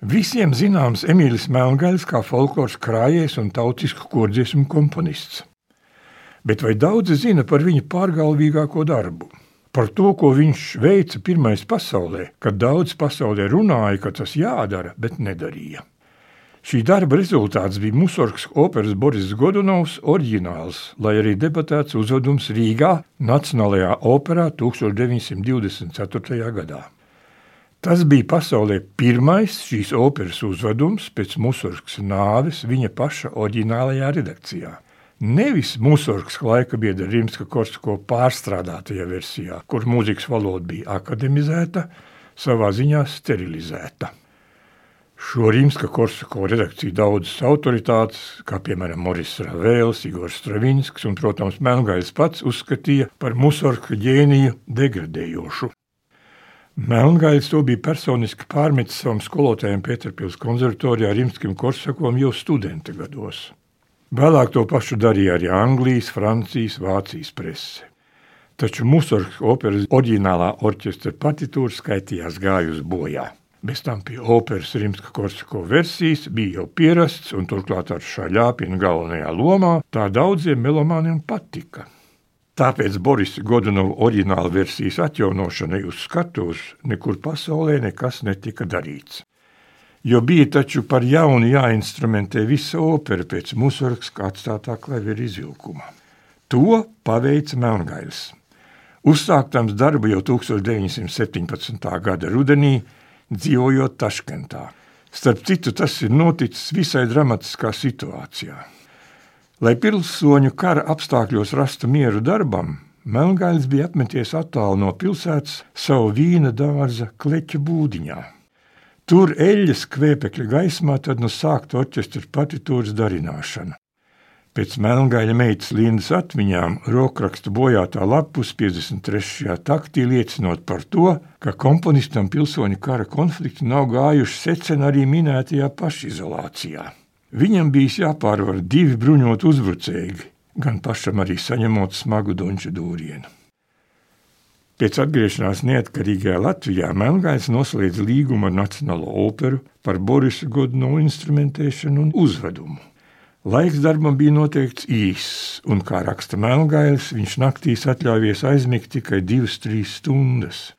Visiem zināms Emīls Melngaļs kā folkloras krājējs un tautisku kordziesmu komponists. Bet vai daudzi zina par viņa pārgalvīgāko darbu? Par to, ko viņš veica pirmais pasaulē, kad daudz pasaulē runāja, ka tas jādara, bet nedarīja. Šī darba rezultāts bija Musorgs operas Boris Godunovs oriģināls, lai arī debatēts uzvedums Rīgā Nacionālajā operā 1924. gadā. Tas bija pasaulē pirmais šīs operas uzvedums pēc Musorgas nāves viņa paša oriģinālajā redakcijā. Nevis Musorgas laika biedra Rimska Korsko pārstrādātajā versijā, kur mūzikas valoda bija akademizēta, savā ziņā sterilizēta. Šo Rimska Korsako redakciju daudzas autoritātes, kā piemēram Moris Ravēls, Igors Stravinskis un, protams, Melngailis pats uzskatīja par Musorga ģēniju degradējošu. Melngaļs to bija personiski pārmetis savam skolotājam Pēterpils konservatorijā Rimskim Korsakom jau studenta gados. Vēlāk to pašu darīja arī Anglijas, Francijas, Vācijas prese. Taču Musorgas operas oriģinālā orķestra partitūra skaitījās gājusi bojā. Bez tam pie operas Rimska Korsako versijas bija jau pierasts, un turklāt ar šāļāpinu galvenajā lomā tā daudziem melomāniem patika. Tāpēc Borisa Godunova oriģināla versijas atjaunošanai uz skatuves nekur pasaulē nekas netika darīts. Jo bija taču par jaunu jāinstrumentē visa opera pēc Musarkas atstātā klavieru izvilkuma. To paveica Melngailis. Uzsāktams darbu jau 1917. gada rudenī, dzīvojot Taškentā. Starp citu, tas ir noticis visai dramatiskā situācijā. Lai pilsoņu kara apstākļos rastu mieru darbam, Melngailis bija apmeties attālu no pilsētas savu vīna dārza kleķa būdiņā. Tur eļļas kvēpekļa gaismā tad nu sākta orķestra partitūras darināšana. Pēc Melngaļa meitas Lindas atmiņām rokraksta bojātā lapus 53. taktī liecinot par to, ka komponistam pilsoņu kara konflikti nav gājuši secen arī minētajā pašizolācijā. Viņam bija jāpārvar divi bruņot uzbrucēji, gan pašam arī saņemot smagu donču dūrienu. Pēc atgriešanās neatkarīgajā Latvijā Melngājs noslēdz līgumu ar Nacionālo operu par Borisa Godno instrumentēšanu un uzvedumu. Laiks darbam bija noteikts īss, un, kā raksta Melngājs, viņš naktīs atļāvies aizmigt tikai divas, trīs stundas.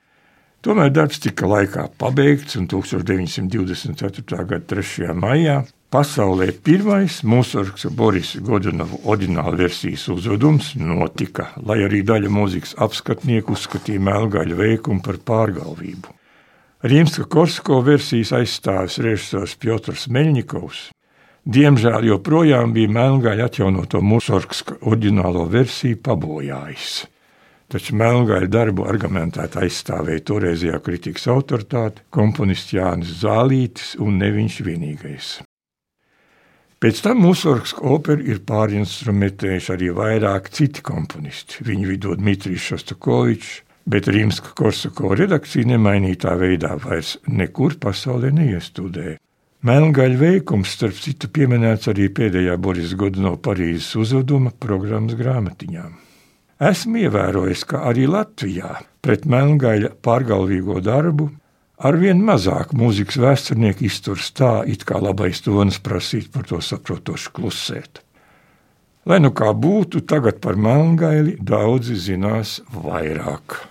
Tomēr darbs tika laikā pabeigts, un 1924. gada 3. maijā Pasaulē pirmais Musarks Boris Godunova oriģināla versijas uzvedums notika, lai arī daļa mūzikas apskatnieku uzskatīja Melgaļa veikumu par pārgalvību. Rīmska Korsko versijas aizstāvis režisors Piotrs Meļņikovs. Diemžēl joprojām bija Melngaļa atjaunoto Musarska oriģinālo versiju pabojājis. Taču Melngaļa darbu argumentēti aizstāvēja toreizējā kritikas autoritāte komponists Jānis Zālītis un ne viņš vienīgais. Pēc tam Mussorgskas operu ir pārinstrumentējuši arī vairāk citi komponisti. Viņu vidū Dmitrijs Šostakovičs, bet Rīmska Korsako redakcija nemainītā veidā vairs nekur pasaulē neiestudē. Melngaļa veikums, starp citu, pieminēts arī pēdējā Boris Godino Parīzes uzveduma programmas grāmatiņām. Esmu ievērojis, ka arī Latvijā pret Melngaļa pārgalvīgo darbu Arvien mazāk mūzikas vēsturnieki izturas tā, it kā labais tonis prasītu par to saprotoši klusēt. Lai nu kā būtu, tagad par Melngaili daudzi zinās vairāk.